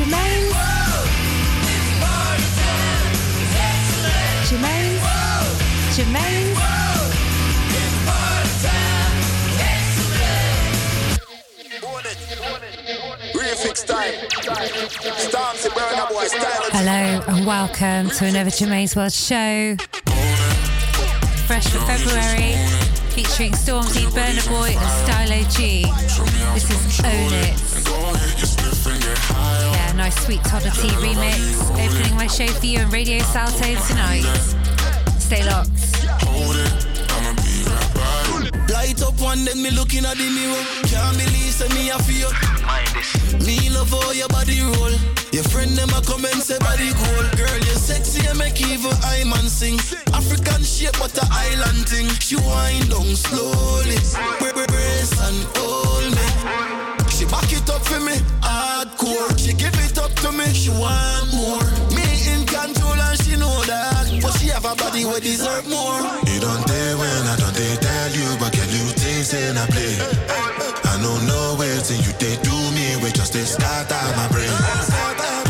Germaine. Germaine. Germaine. Hello and welcome to another Germaine's World show. Fresh for February, featuring Stormzy, Burna Boy, and Stylo G. This is Own It. Yeah, nice sweet Toddla T remix. Opening my show for you on Radio Salto tonight. Stay locked. Light up one, then me looking at the mirror. Can't believe say me a feel. Me love how your body roll. Your friend them a come and say body cool. Girl, you sexy and make evil eye man sing. African shape, but a island thing. She wind down slowly. Brace and hold me. She back it up for me, hardcore. She give it up to me, she want more. Me in control and she know that. But she have a body where deserve more. You don't dare when I don't dare tell you, but can you things in I play? I don't know no way till you they do me, we just they start out my brain.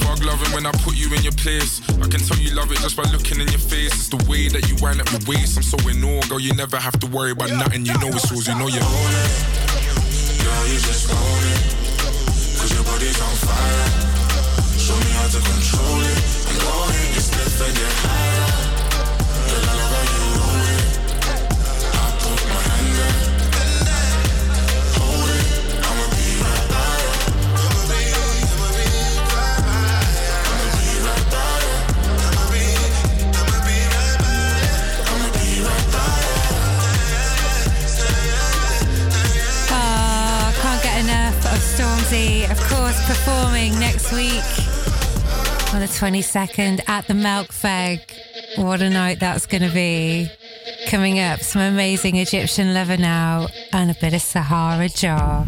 Fuck loving when I put you in your place. I can tell you love it just by looking in your face. It's the way that you wind up your waist. I'm so in awe, girl. You never have to worry about nothing. You know it's yours. You know you own it. Girl, you just own it. Cause your body's on fire. Show me how to control it. And go ahead, you sniff and get higher. Course, performing next week on the 22nd at the Melkweg. What a night that's going to be. Coming up, some amazing Egyptian lover now and a bit of Sahara Jar.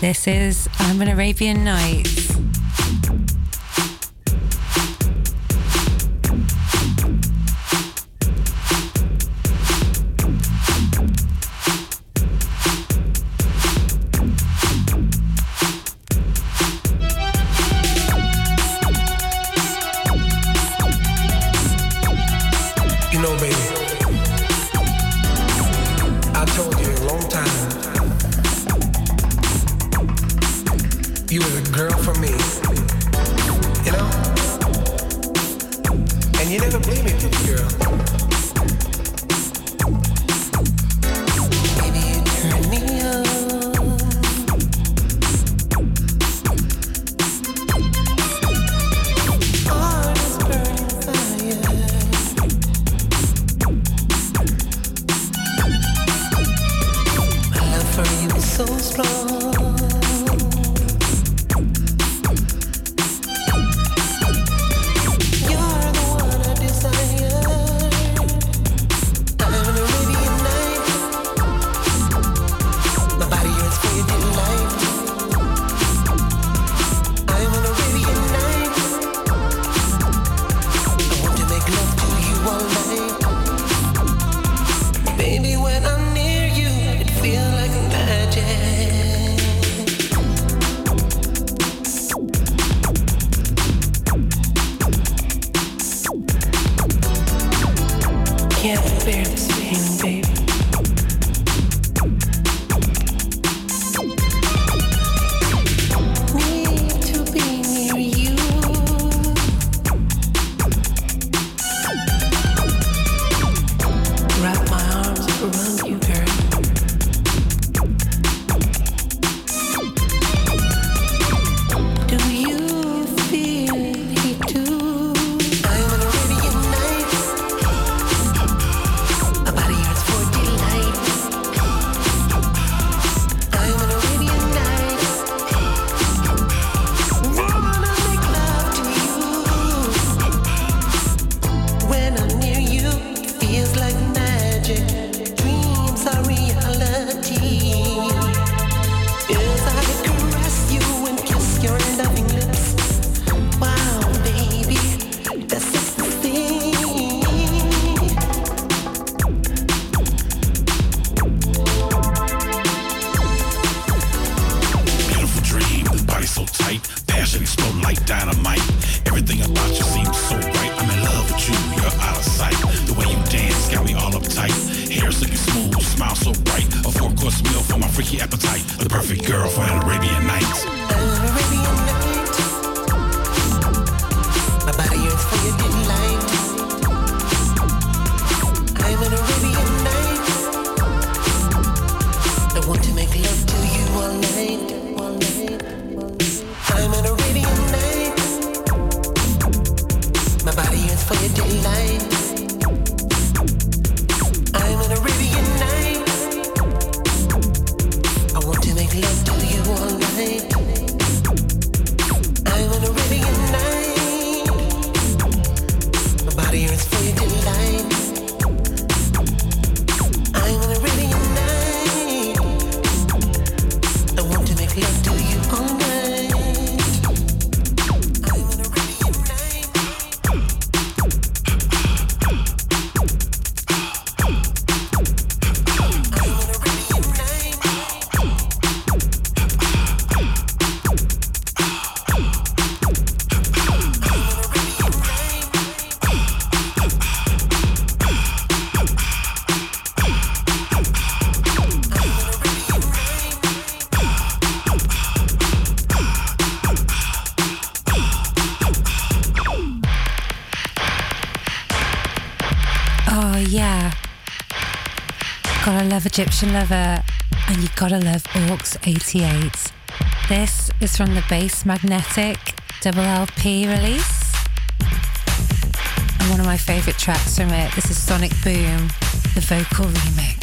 This is I'm an Arabian Nights. Egyptian Lover, and you gotta love Aux 88. This is from the Bass Magnetic double LP release. And one of my favourite tracks from it, this is Sonic Boom, the vocal remix.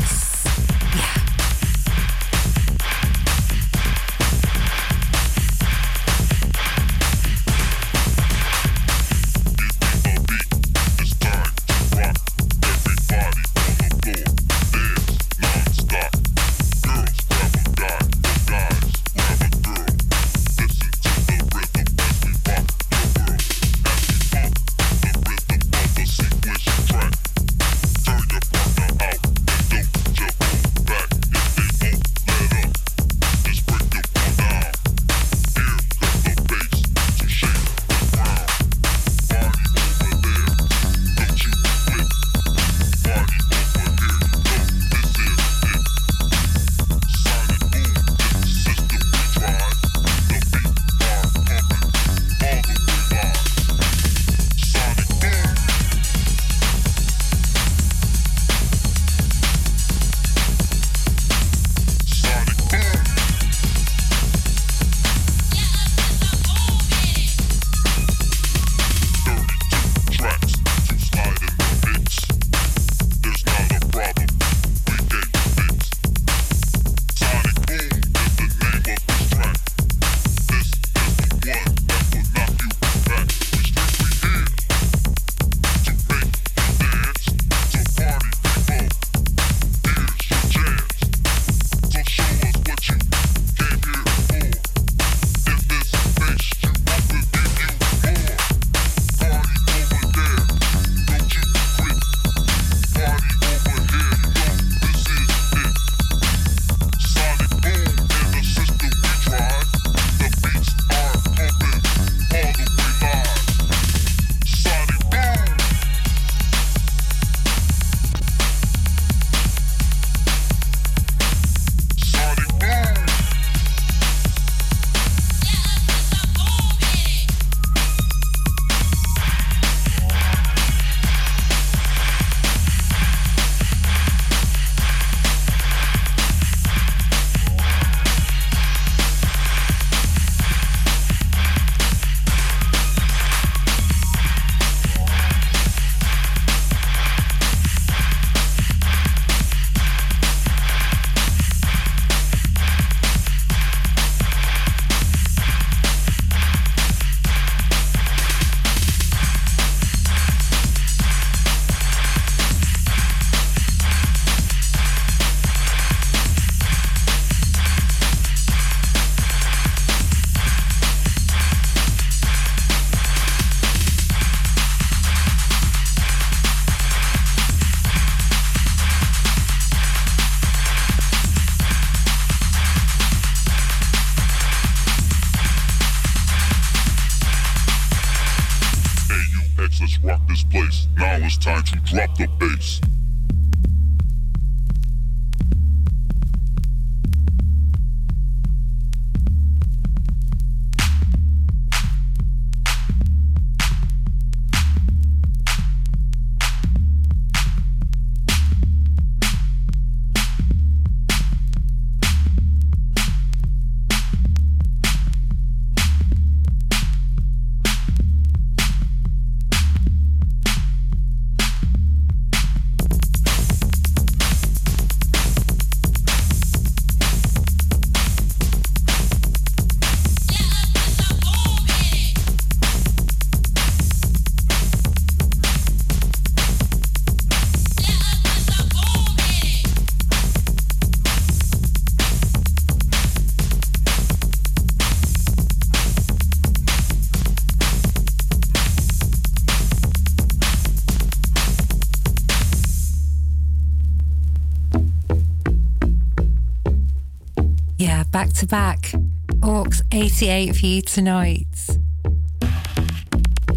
To back. Aux 88 for you tonight.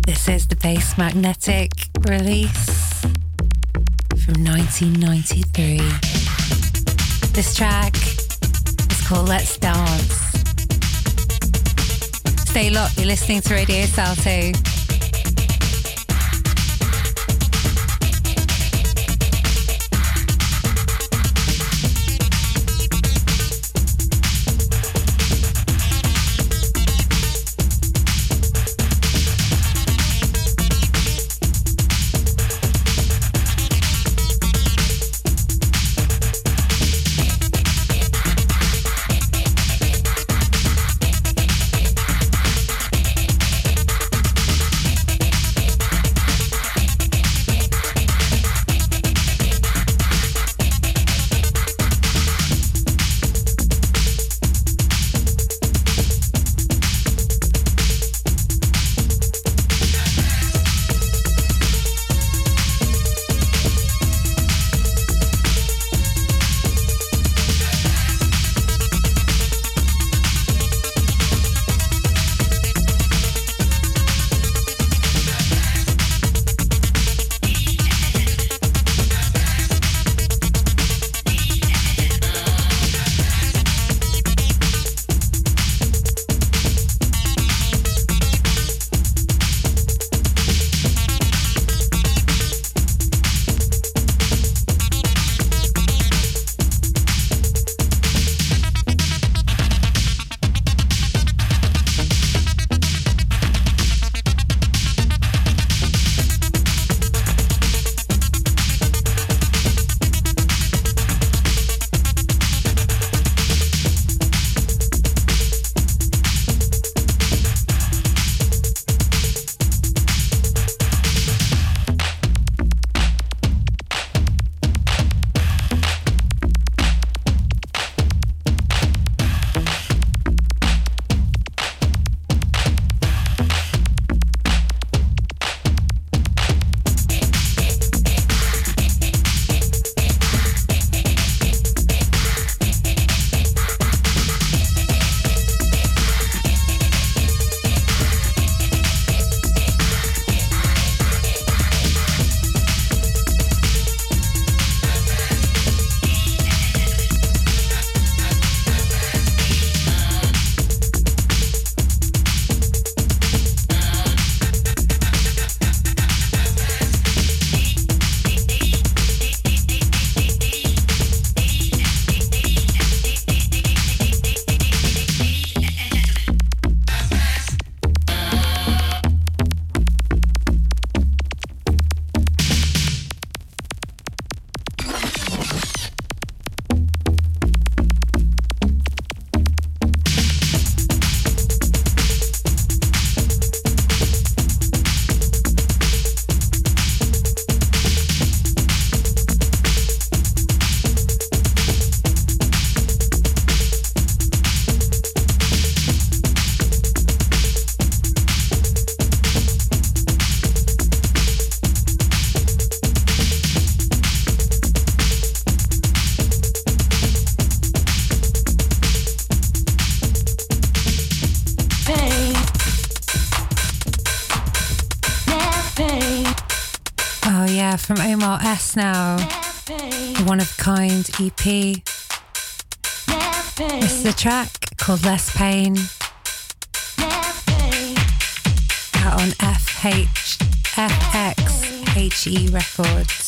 This is the Bass Magnetic release from 1993. This track is called Let's Dance. Stay locked, you're listening to Radio Salto. Kind EP. This is a track called Less Pain. Out on FH, FXHE Records.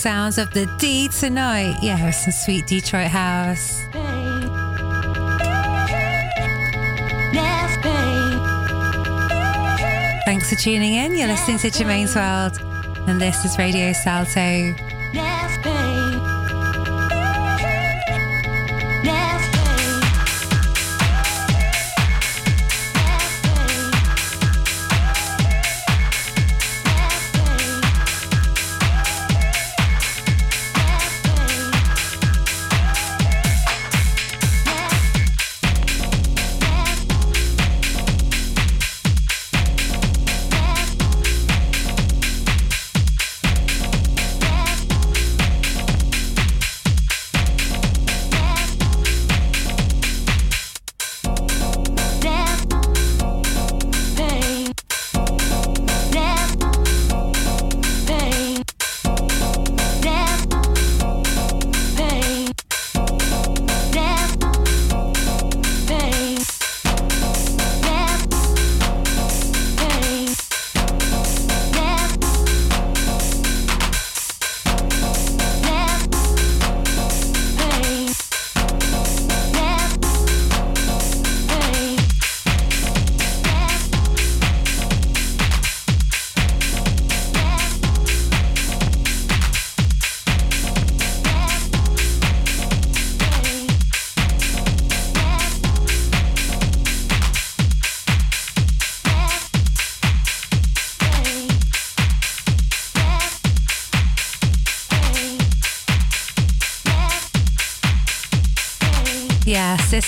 Sounds of the D tonight. Yeah, some sweet Detroit house. Thanks for tuning in. You're listening to Germaine's World, and this is Radio Salto.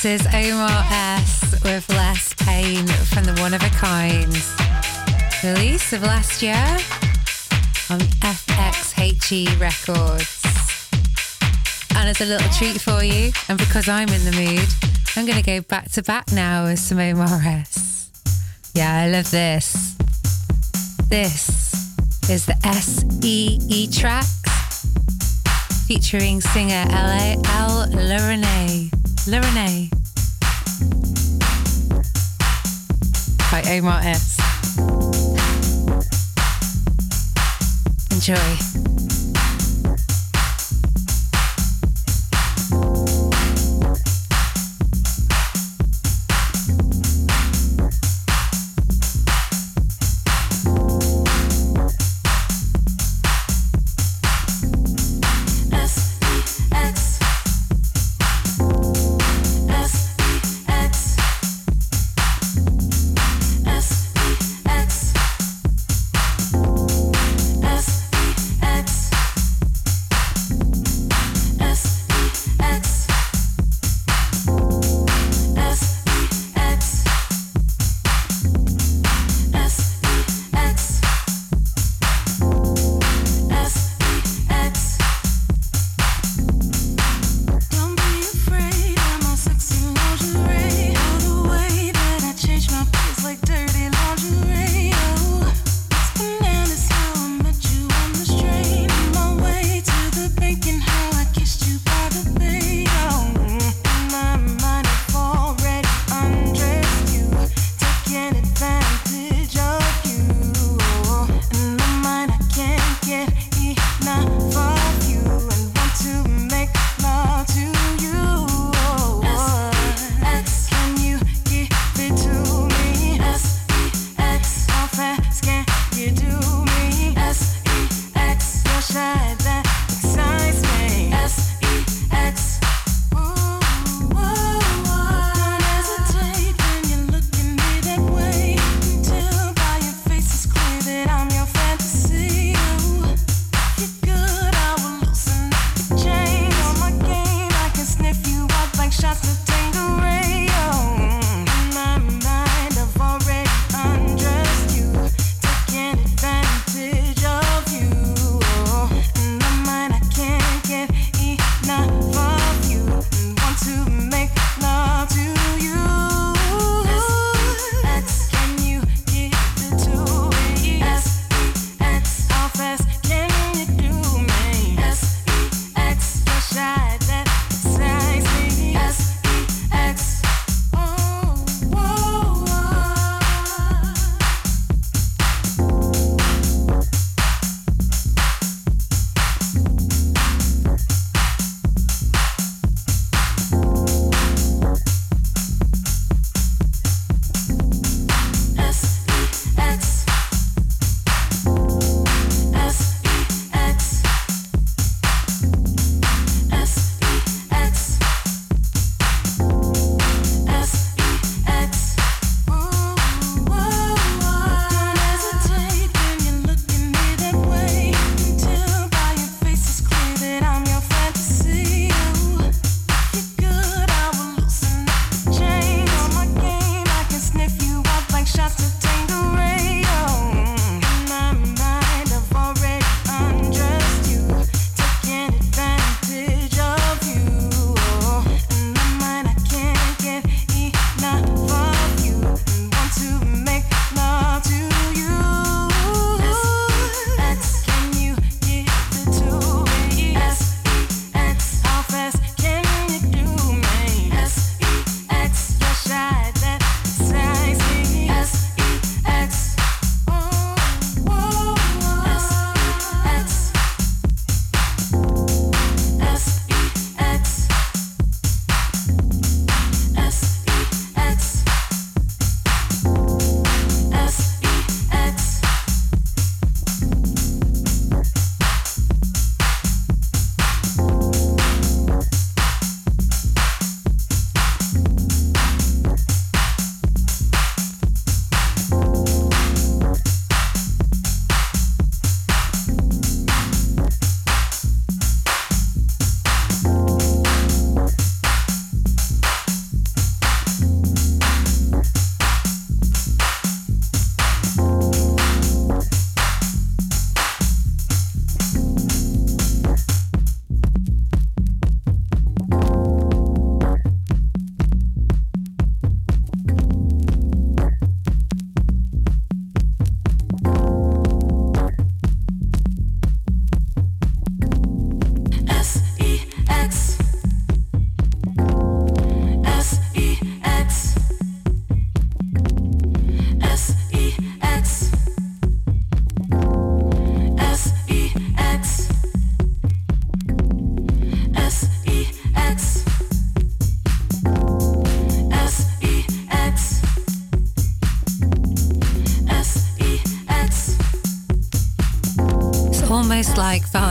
This is Omar S with Less Pain from the One of a Kind release of last year on FXHE Records. And as a little treat for you, and because I'm in the mood, I'm going to go back to back now with some Omar S. Yeah, I love this. This is the SEE tracks featuring singer L.A. L. Lorene. By Omar S. Enjoy.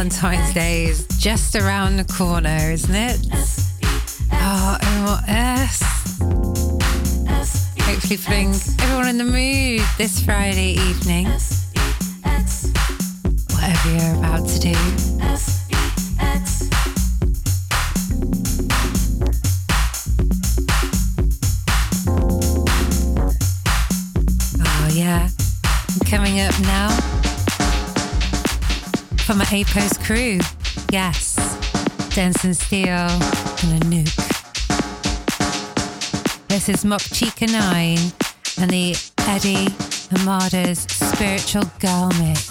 Valentine's Day is just around the corner, isn't it? Oh, and? Hopefully, putting everyone in the mood this Friday evening. Whatever you're about to do. From my A Post crew. Yes, Denson Steel and a nuke. This is Mock Chica 9 and the Eddie Amador's Spiritual Girl Mix.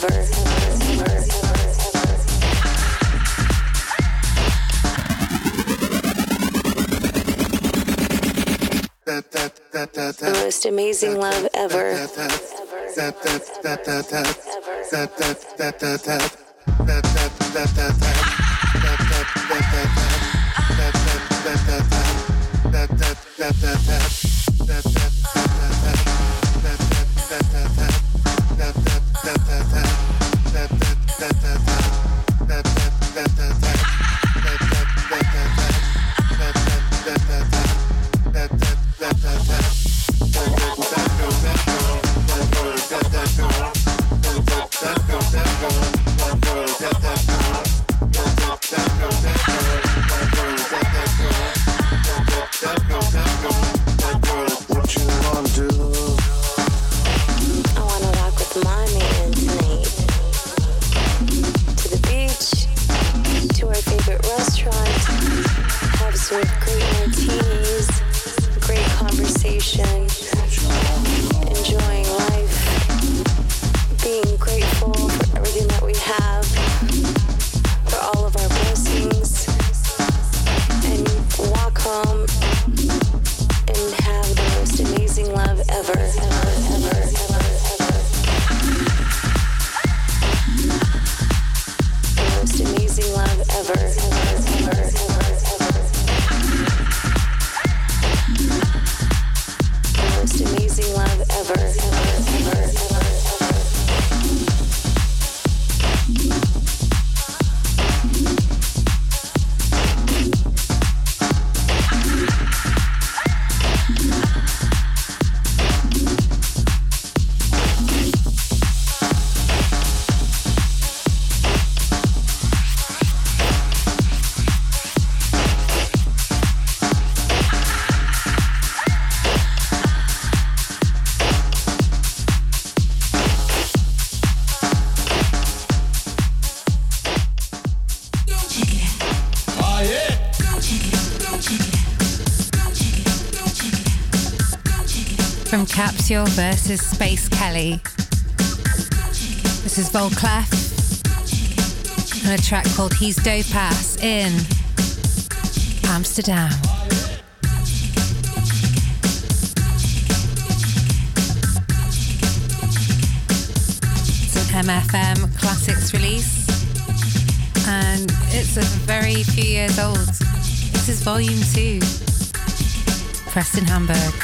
The most amazing love ever. da, da, da. Capsule versus Space Kelly. This is Volclef and a track called He's Dope Ass in Amsterdam. It's an MFM Classics release and it's a very few years old. This is volume two. Preston Hamburg.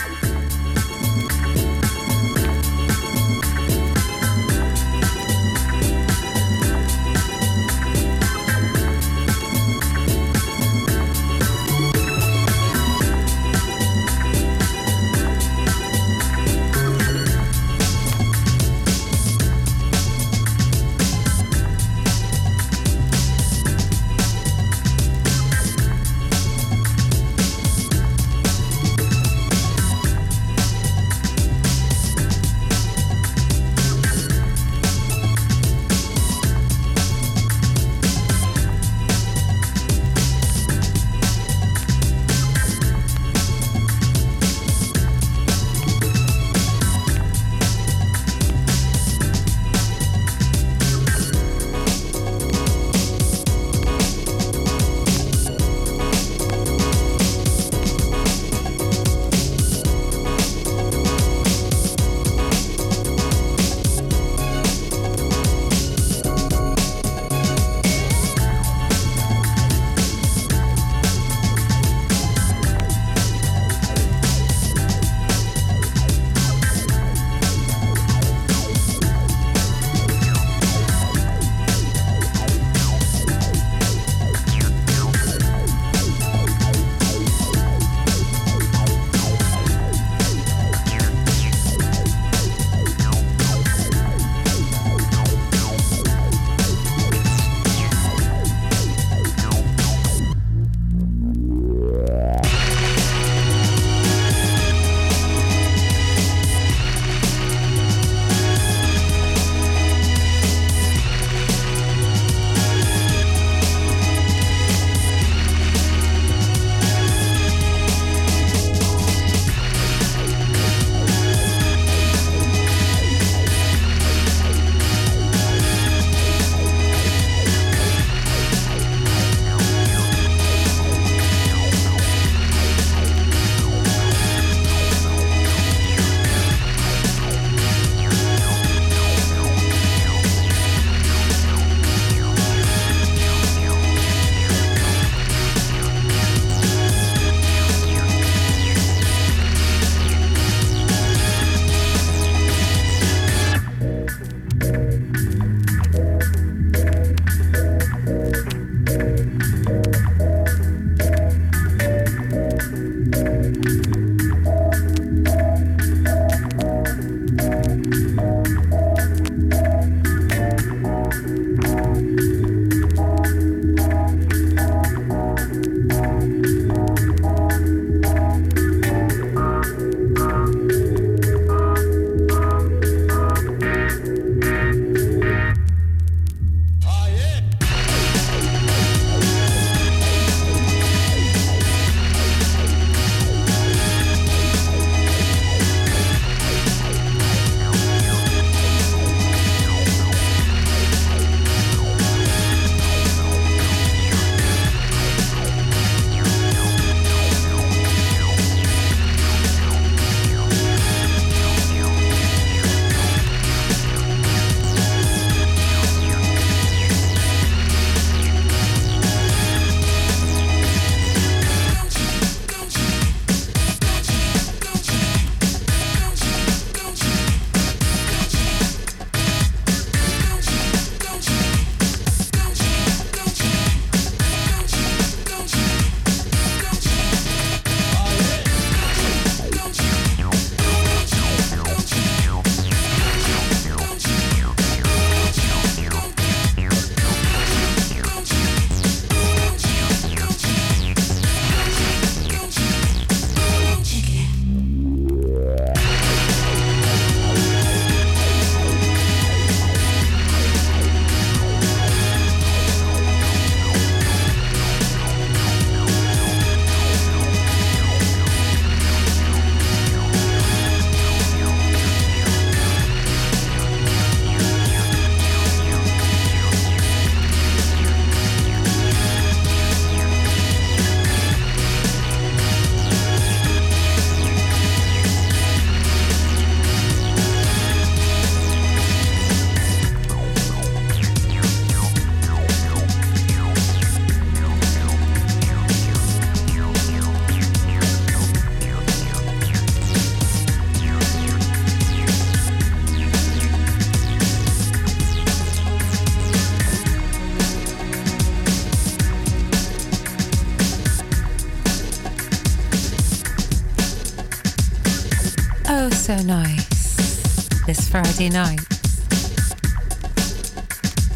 So nice this Friday night.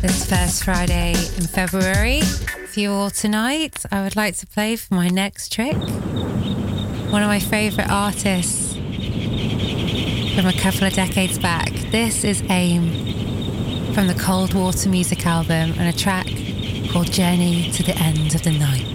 This first Friday in February. For you all tonight, I would like to play for my next trick. One of my favourite artists from a couple of decades back. This is AIM from the Cold Water Music album and a track called Journey to the End of the Night.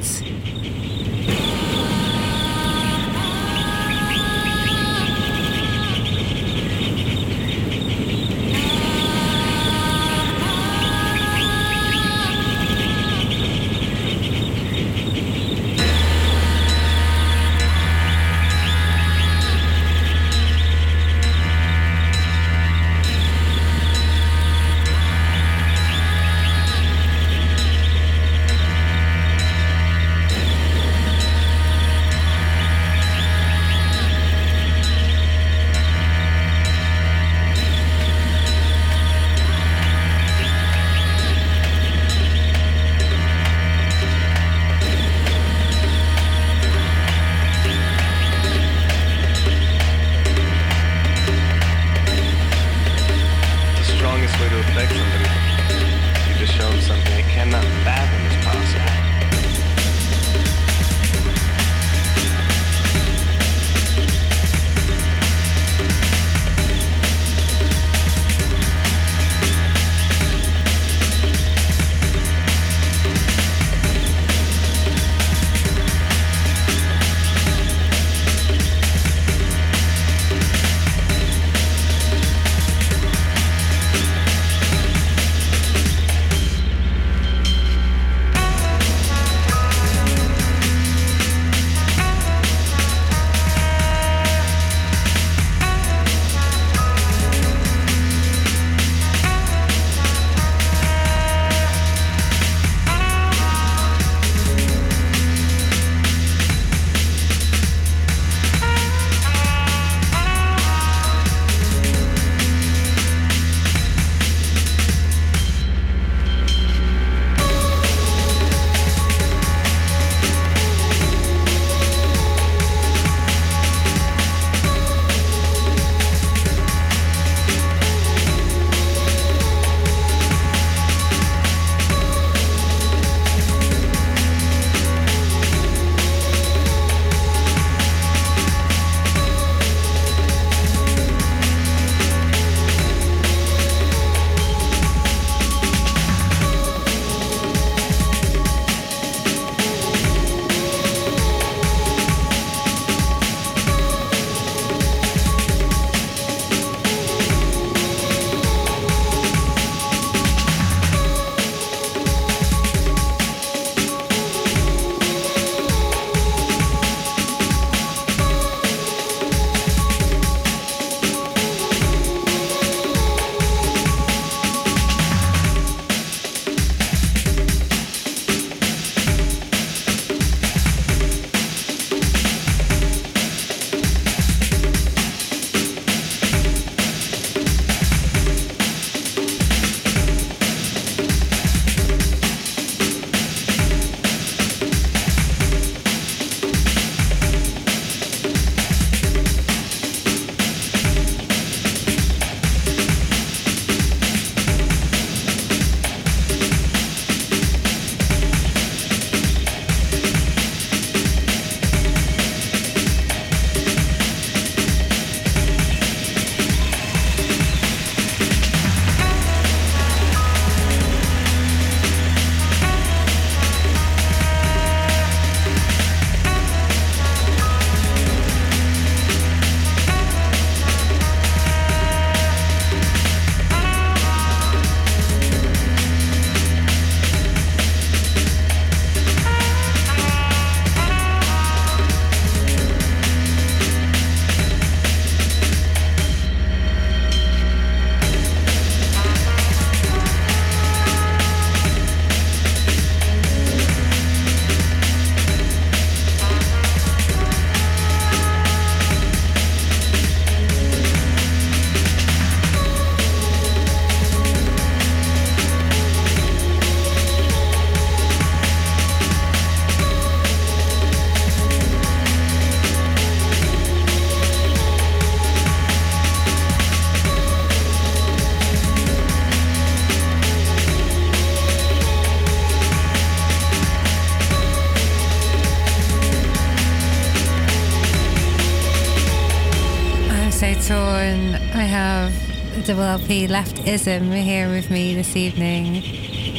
Double LP Leftism here with me this evening.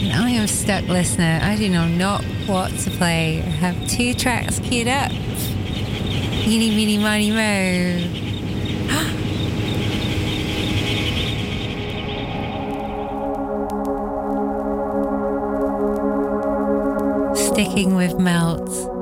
And I am stuck listener. I do know not what to play. I have two tracks queued up. Eeny, meeny, miny, mo. Sticking with Melt.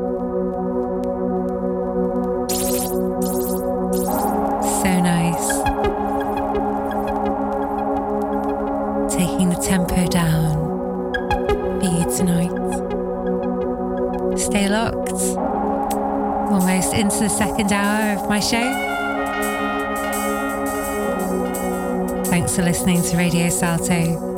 Into the second hour of my show. Thanks for listening to Radio Salto.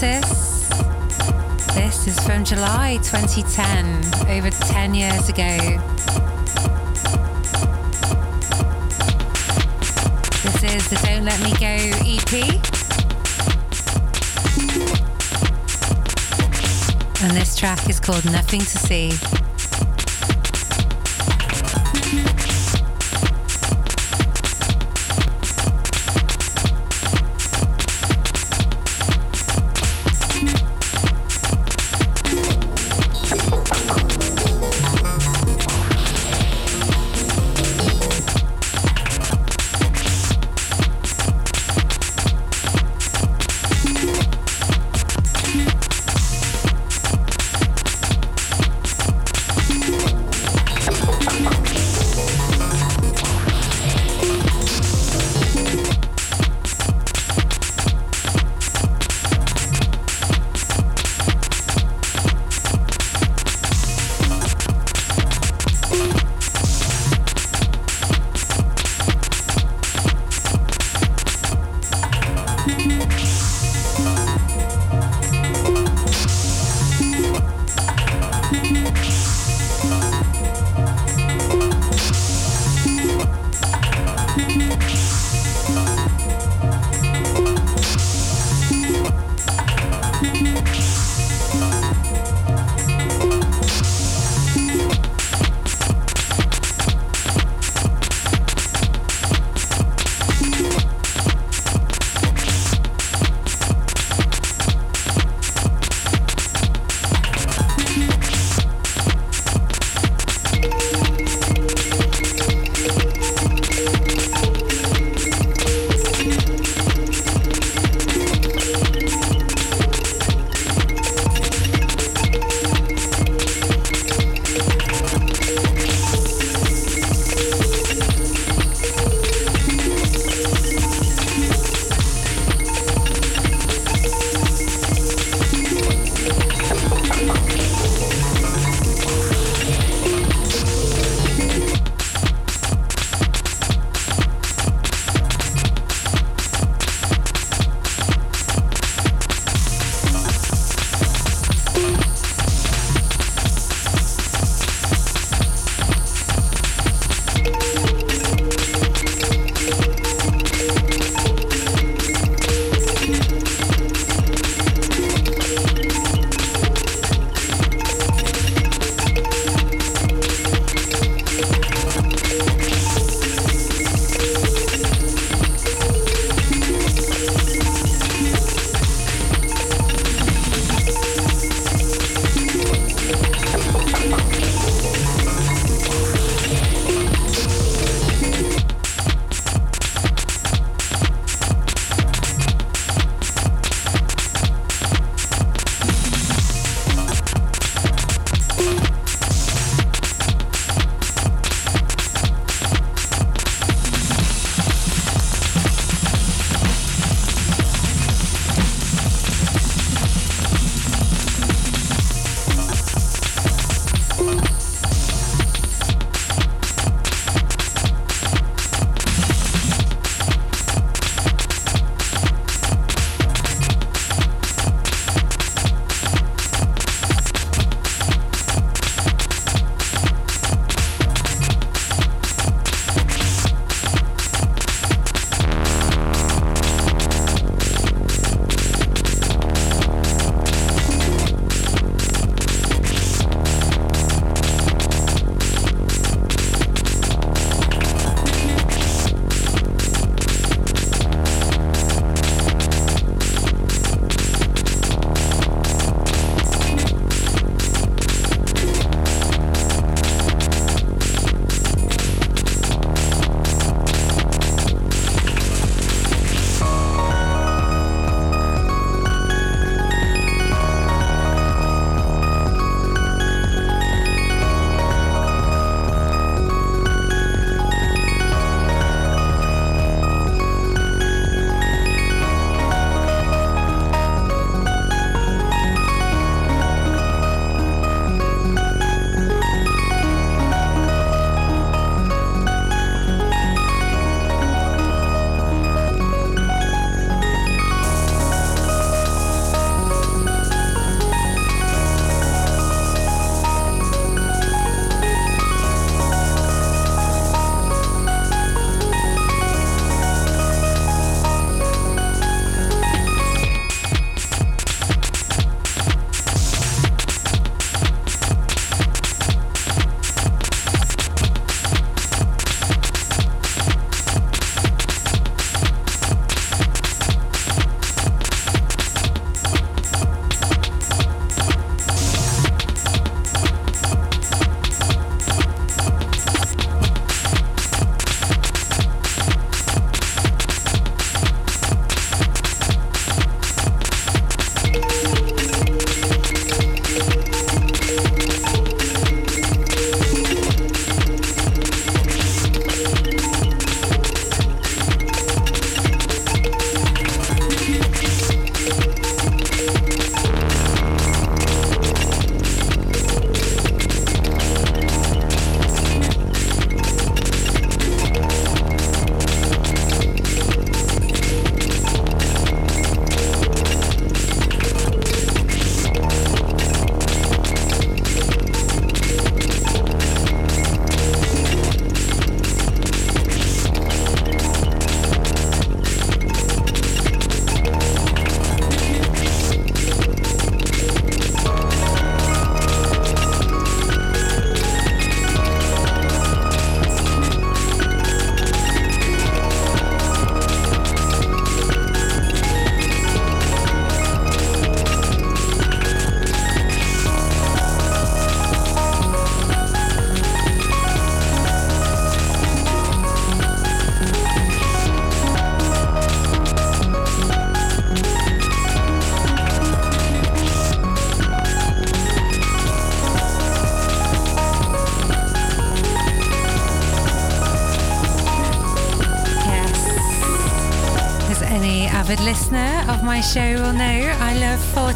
This is from July 2010, over 10 years ago. This is the Don't Let Me Go EP. And this track is called Nothing to See. My show will know I love Four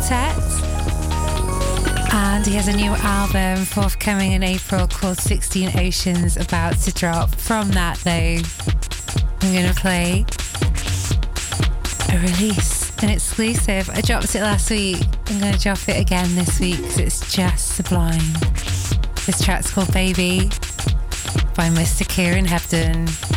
And he has a new album forthcoming in April called 16 Oceans about to drop. From that, though, I'm going to play a release, an exclusive. I dropped it last week. I'm going to drop it again this week because it's just sublime. This track's called Baby by Mr. Kieran Hebden.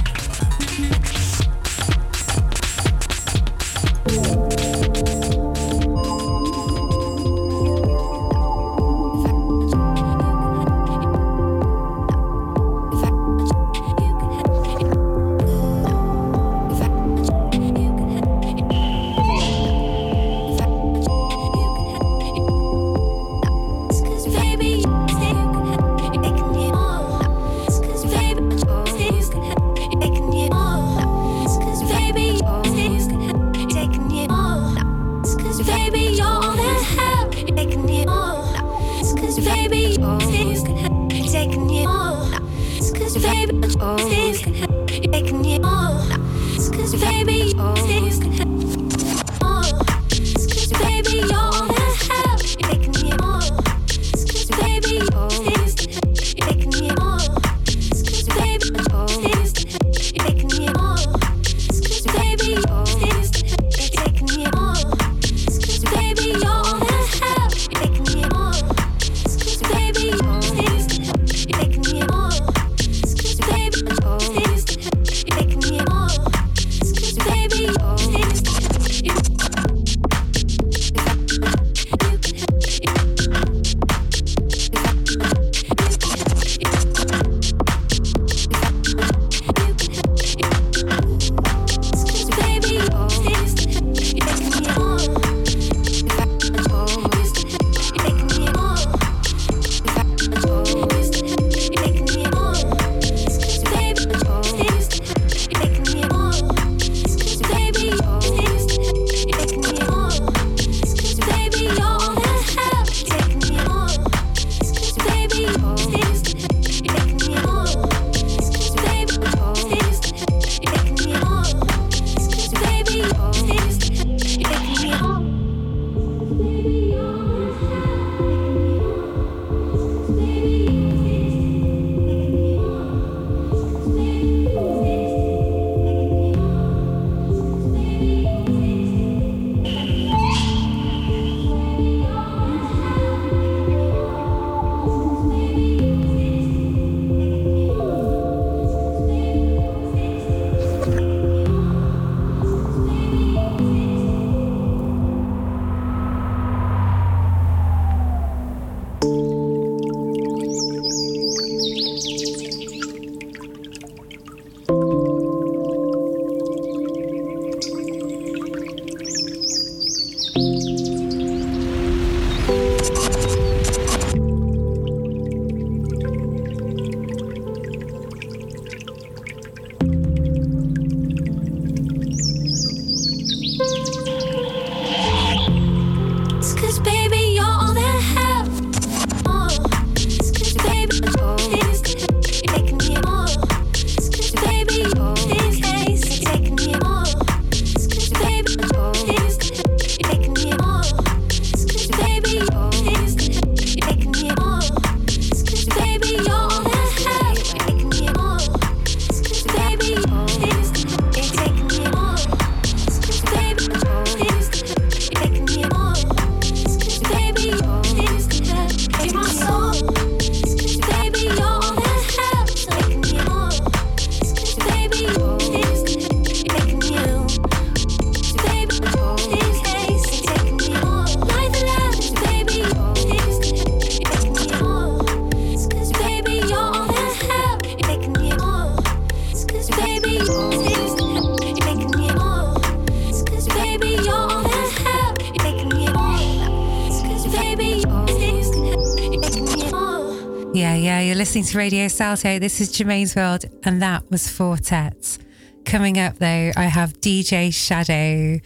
Radio Salto. This is Germaine's World, and that was Four Tet. Coming up, though, I have DJ Shadow,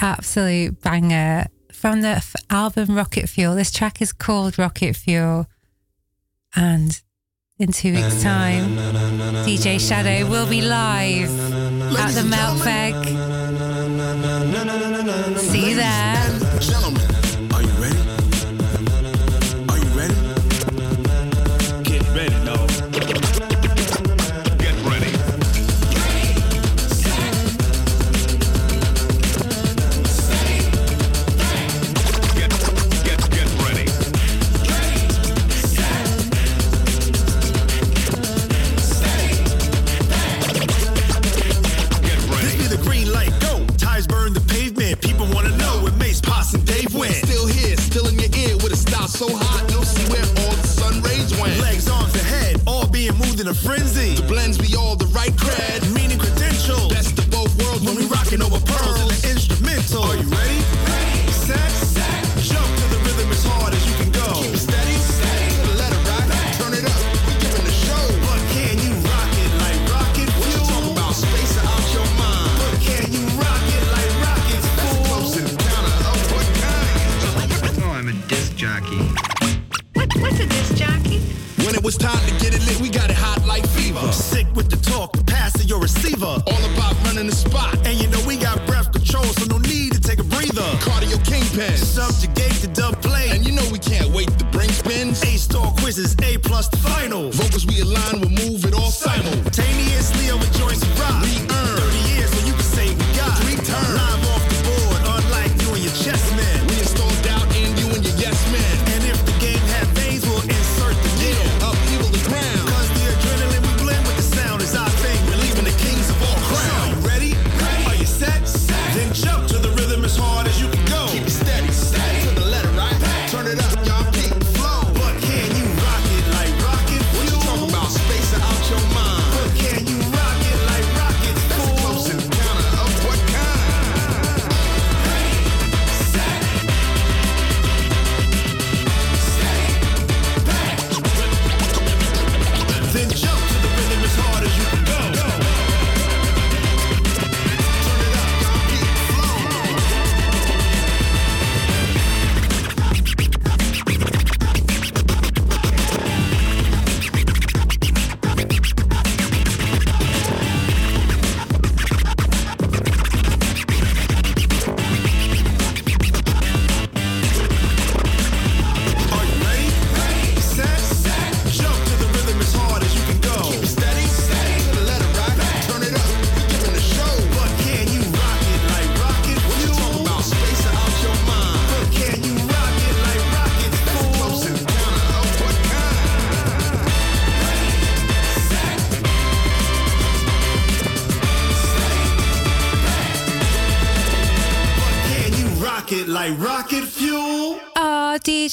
absolute banger from the f- album Rocket Fuel. This track is called Rocket Fuel, and in two weeks' time, DJ Shadow will be live at the Melkweg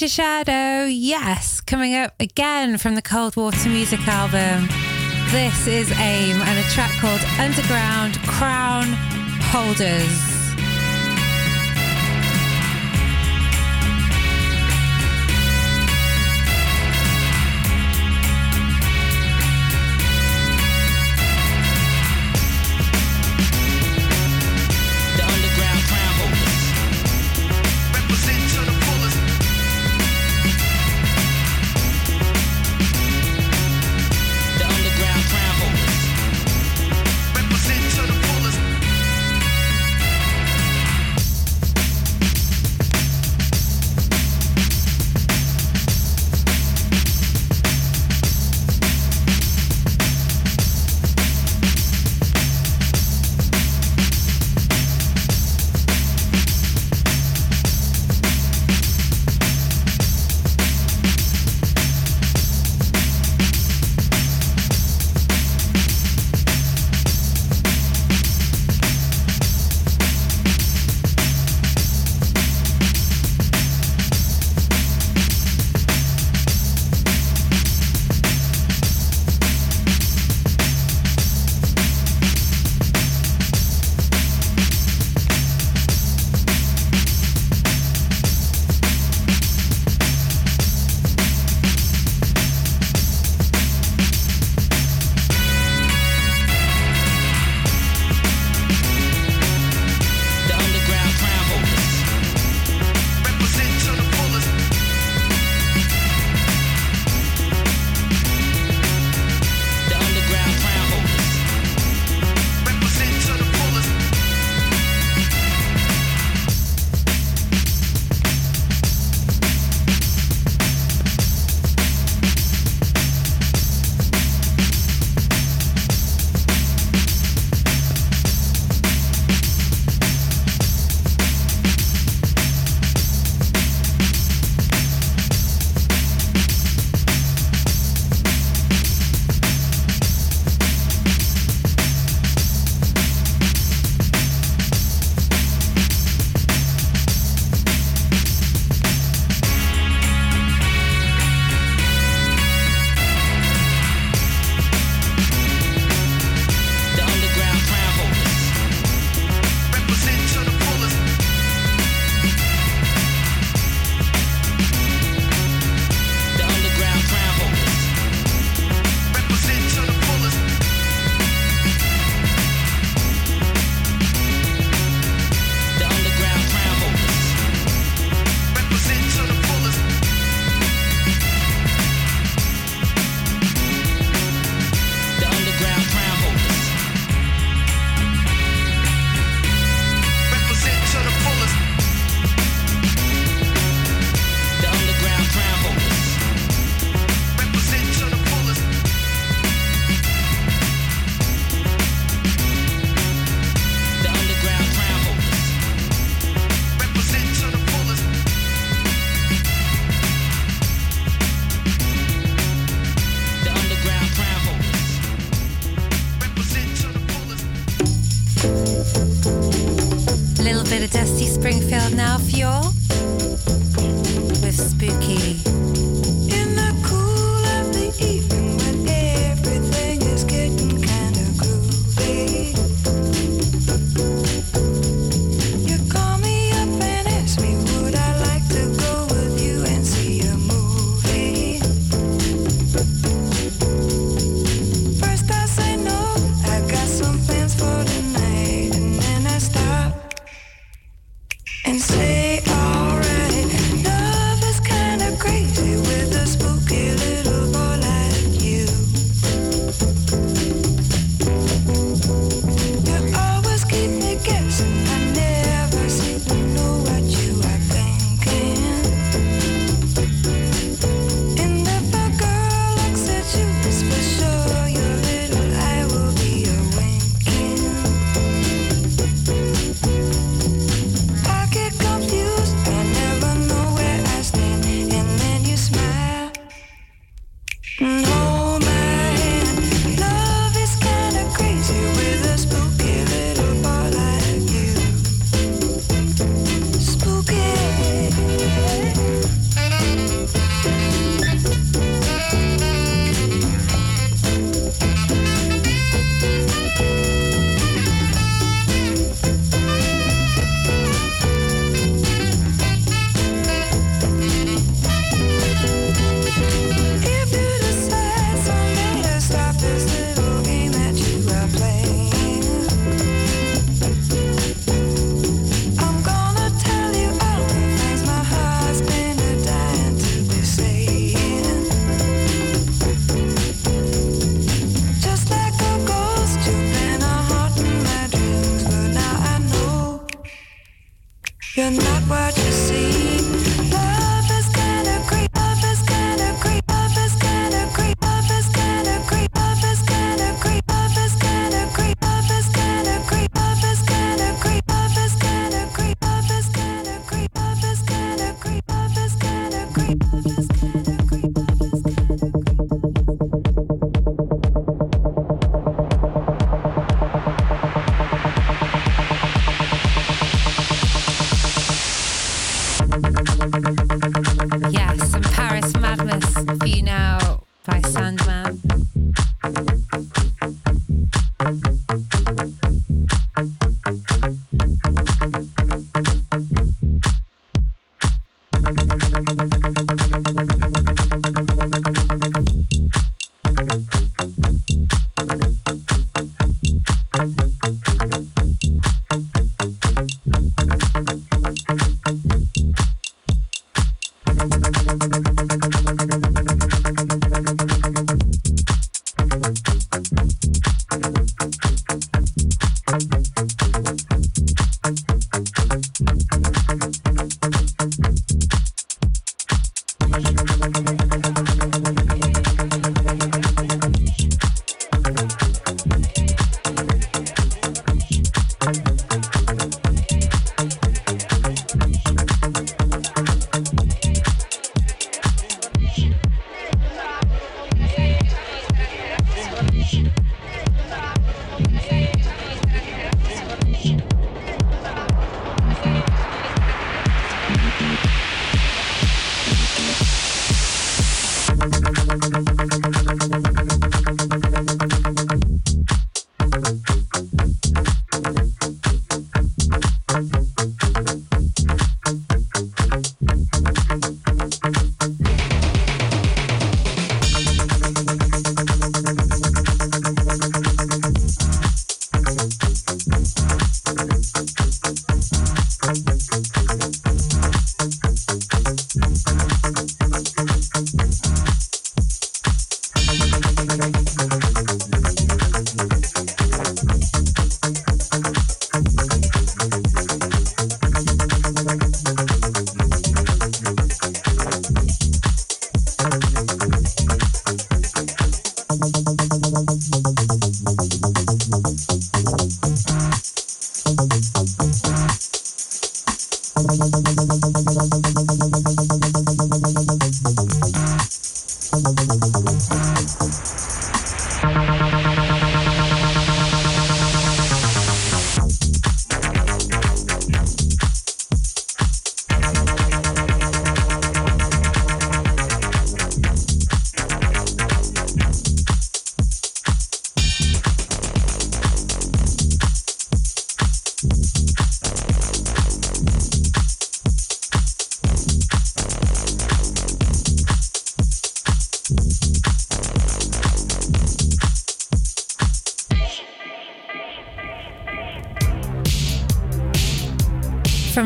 Shadow, yes, coming up again from the Cold Water Music album. This is AIM and a track called Underground Crown Holders.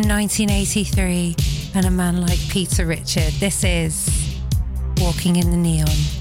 1983 and a man like Peter Richard. This is Walking in the Neon.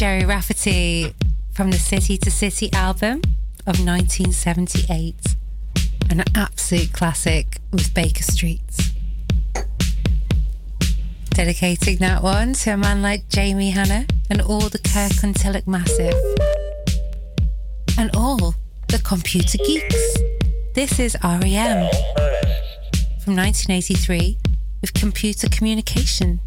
Gerry Rafferty from the City to City album of 1978. An absolute classic with Baker Street. Dedicating that one to a man like Jamie Hanna and all the Kirk and Tillich Massive. And all the computer geeks. This is REM from 1983 with Computer Communication.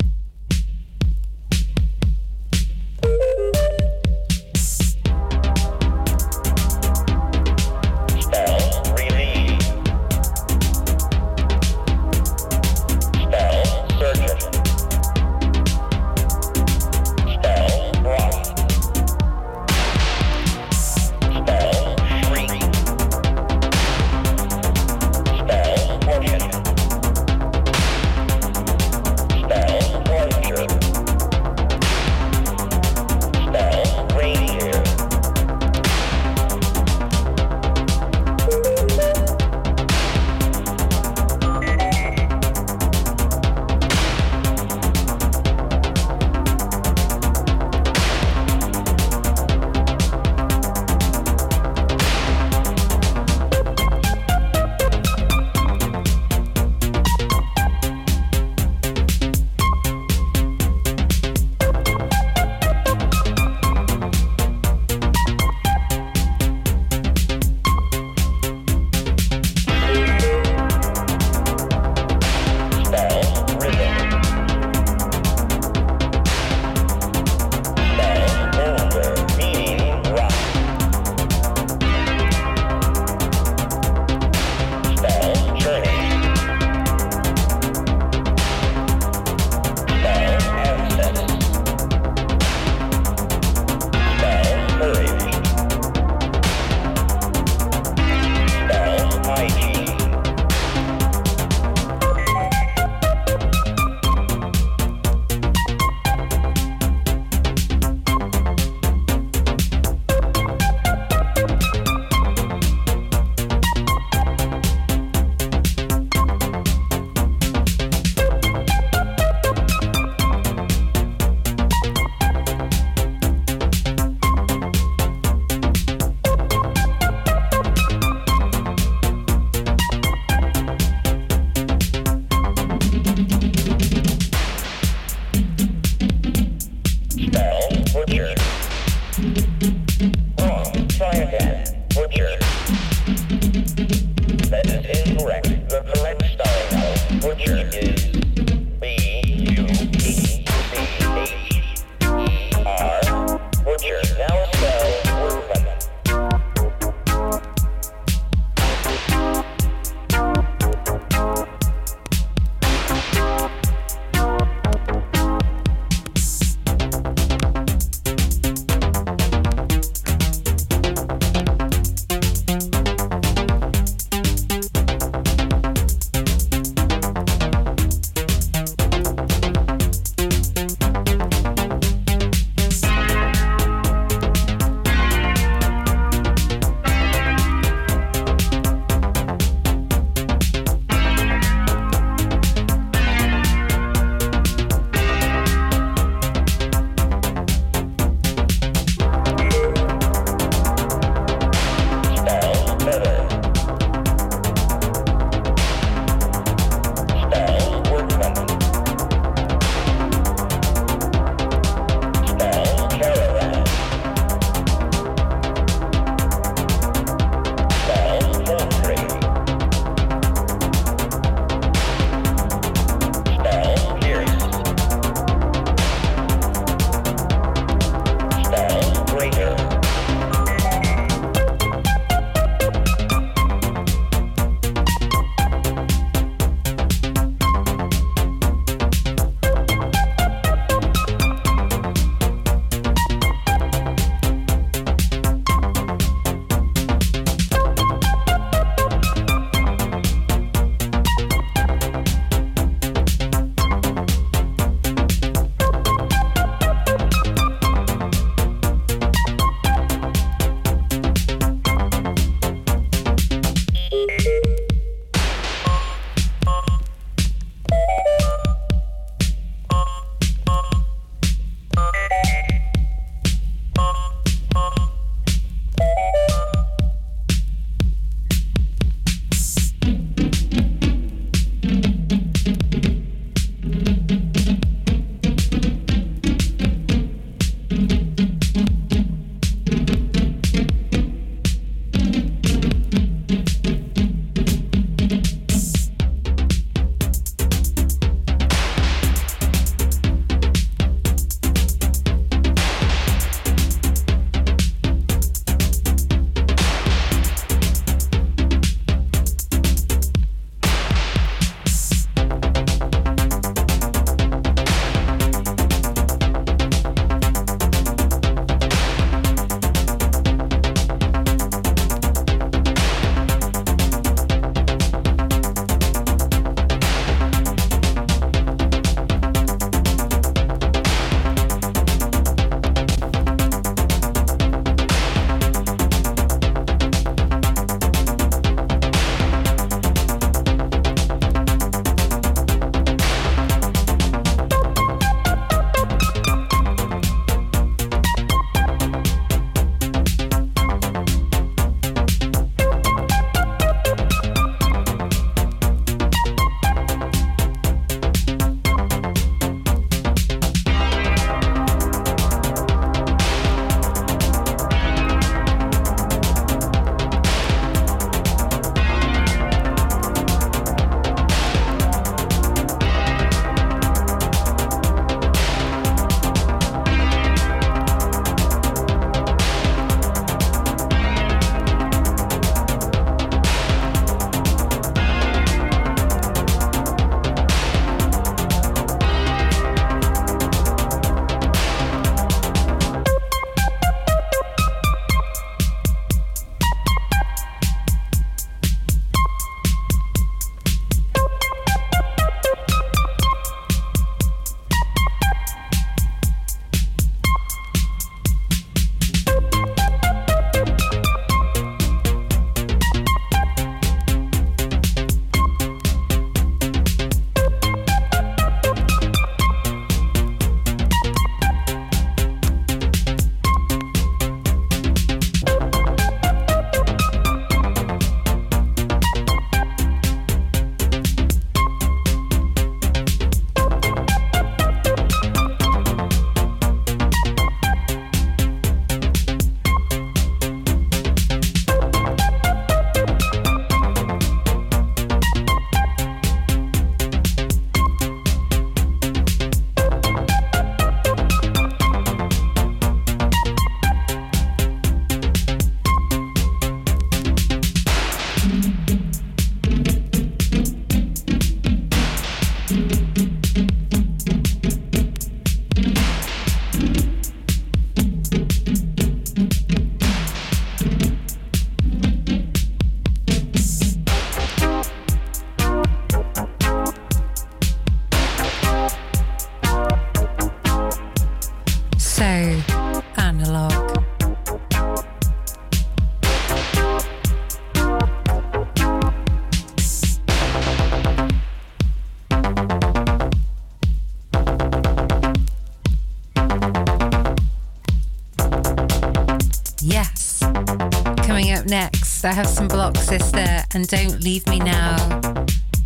Next, I have some Block Sister and Don't Leave Me Now.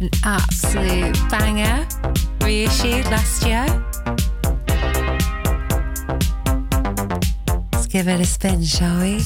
An absolute banger, reissued last year. Let's give it a spin, shall we?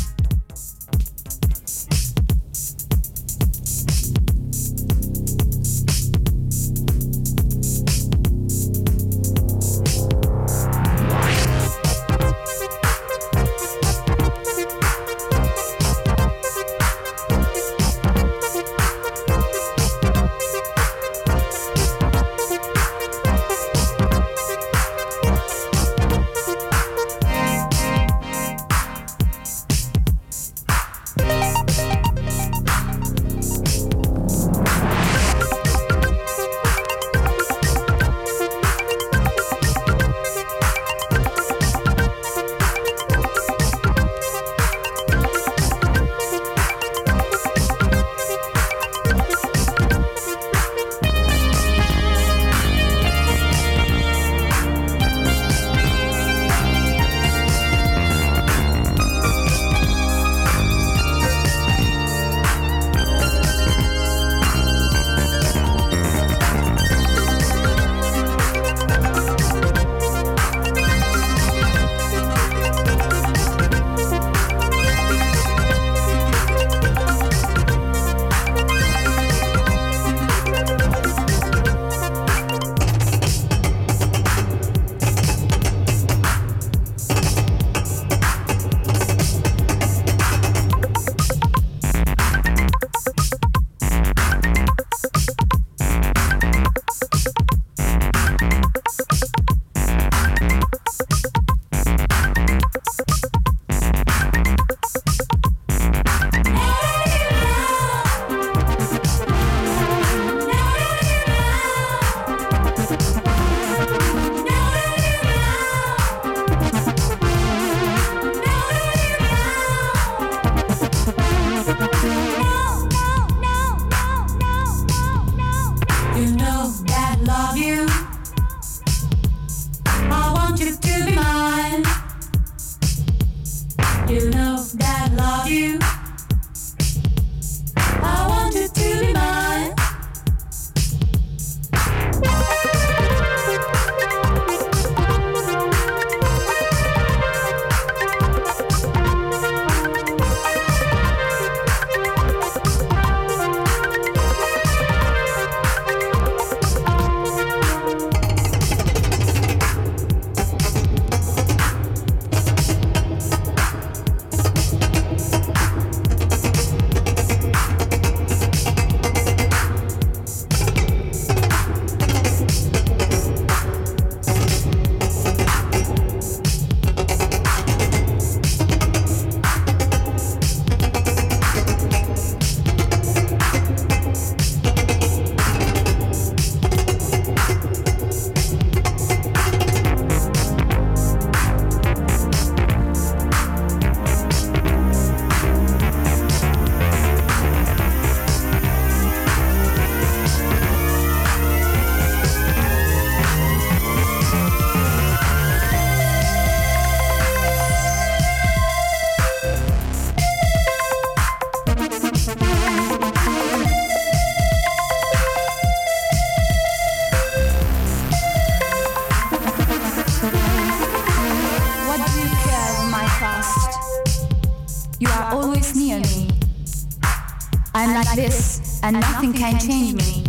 And nothing can change me.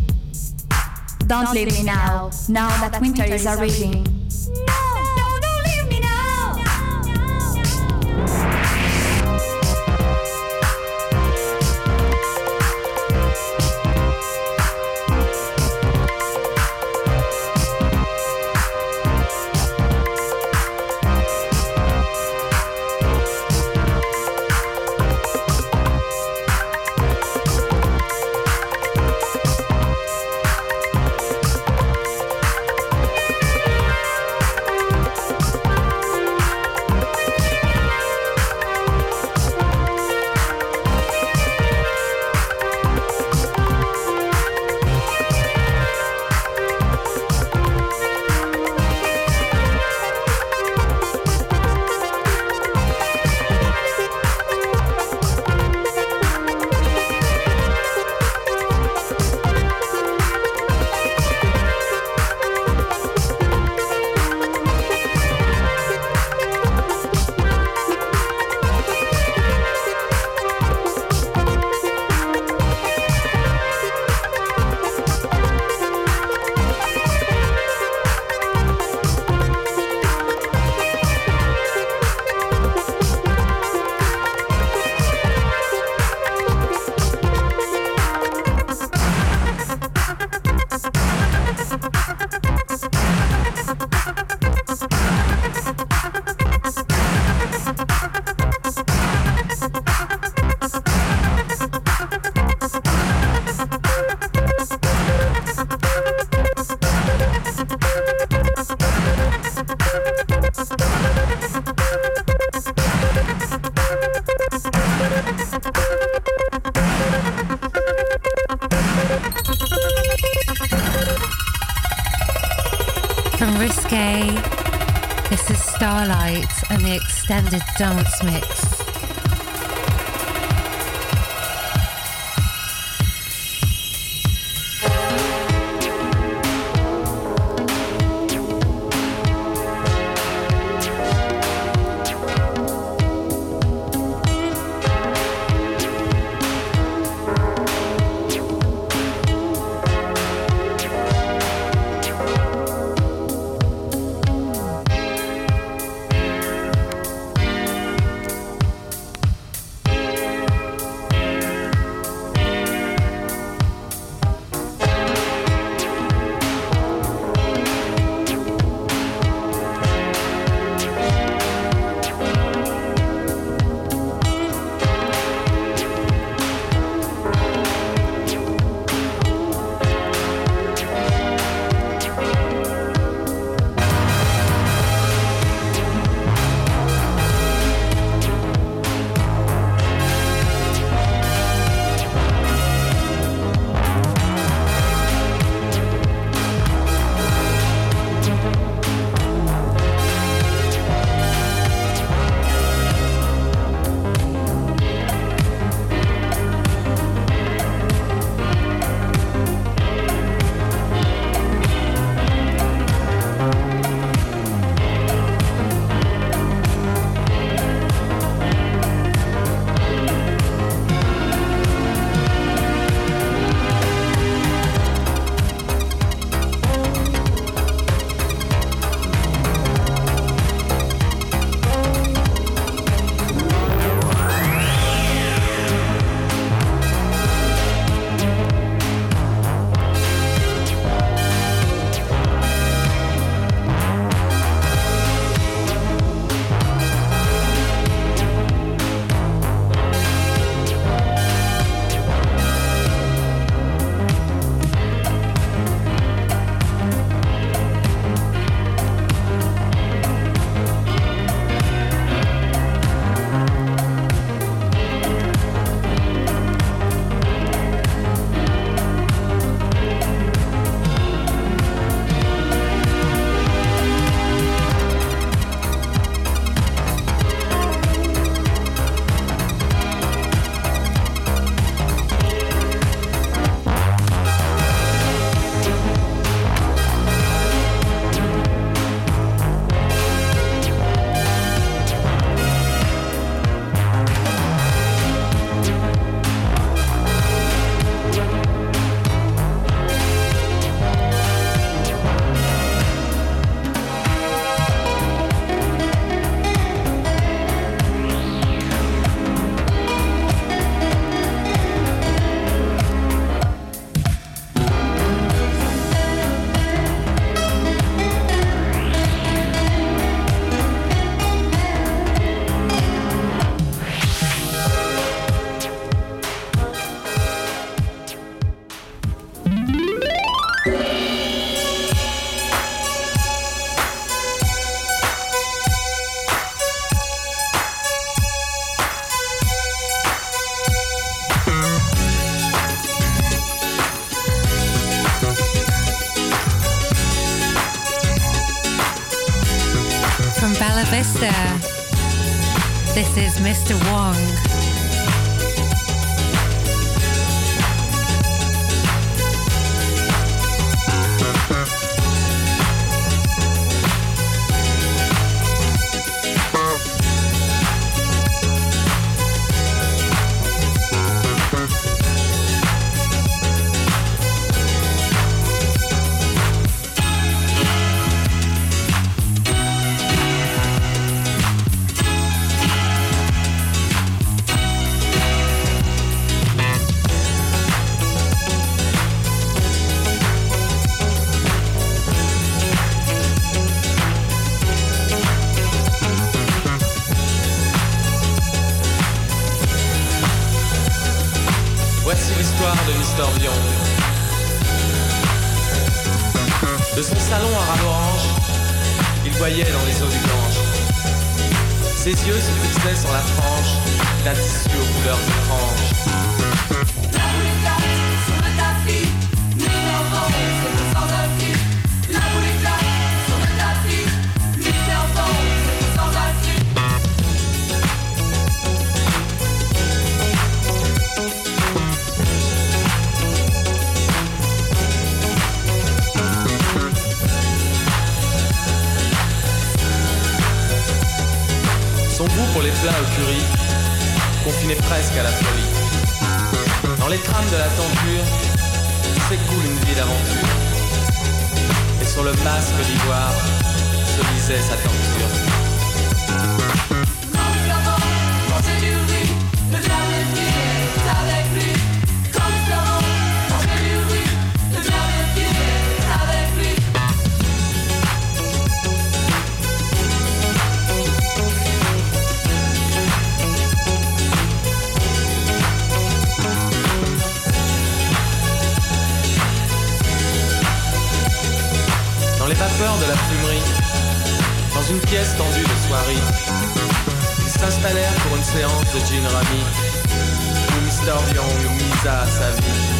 Don't leave me now, now that winter is arriving. A dance mix. against the wall. de Mister Vion. De son salon à rameaux orange, il voyait dans les eaux du Gange. Ses yeux se fixaient sur la frange d'un tissu aux couleurs étranges. Plein au curry, confiné presque à la folie. Dans les trames de la tenture, s'écoule une vie d'aventure. Et sur le masque d'ivoire se lisait sa tenture. Dans une pièce tendue de soirée, ils s'installèrent pour une séance de gin rami, où Mr. Young misa sa vie.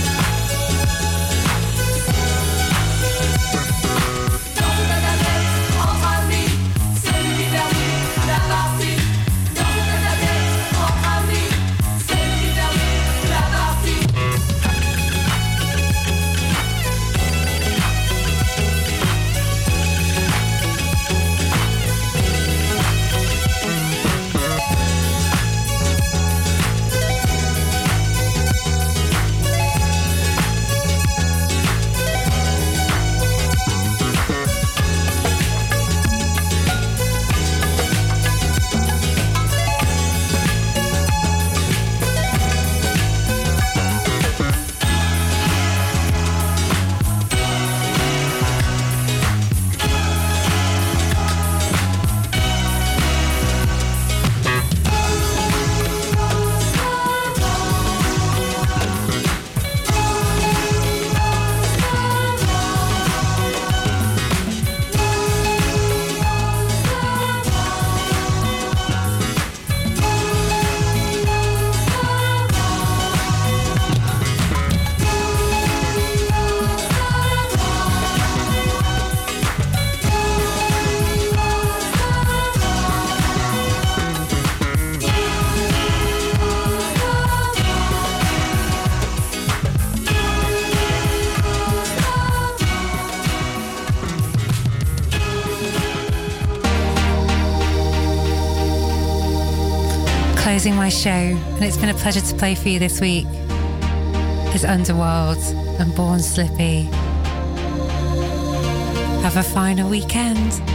Show, and it's been a pleasure to play for you this week, is Underworld and Born Slippy. Have a final weekend.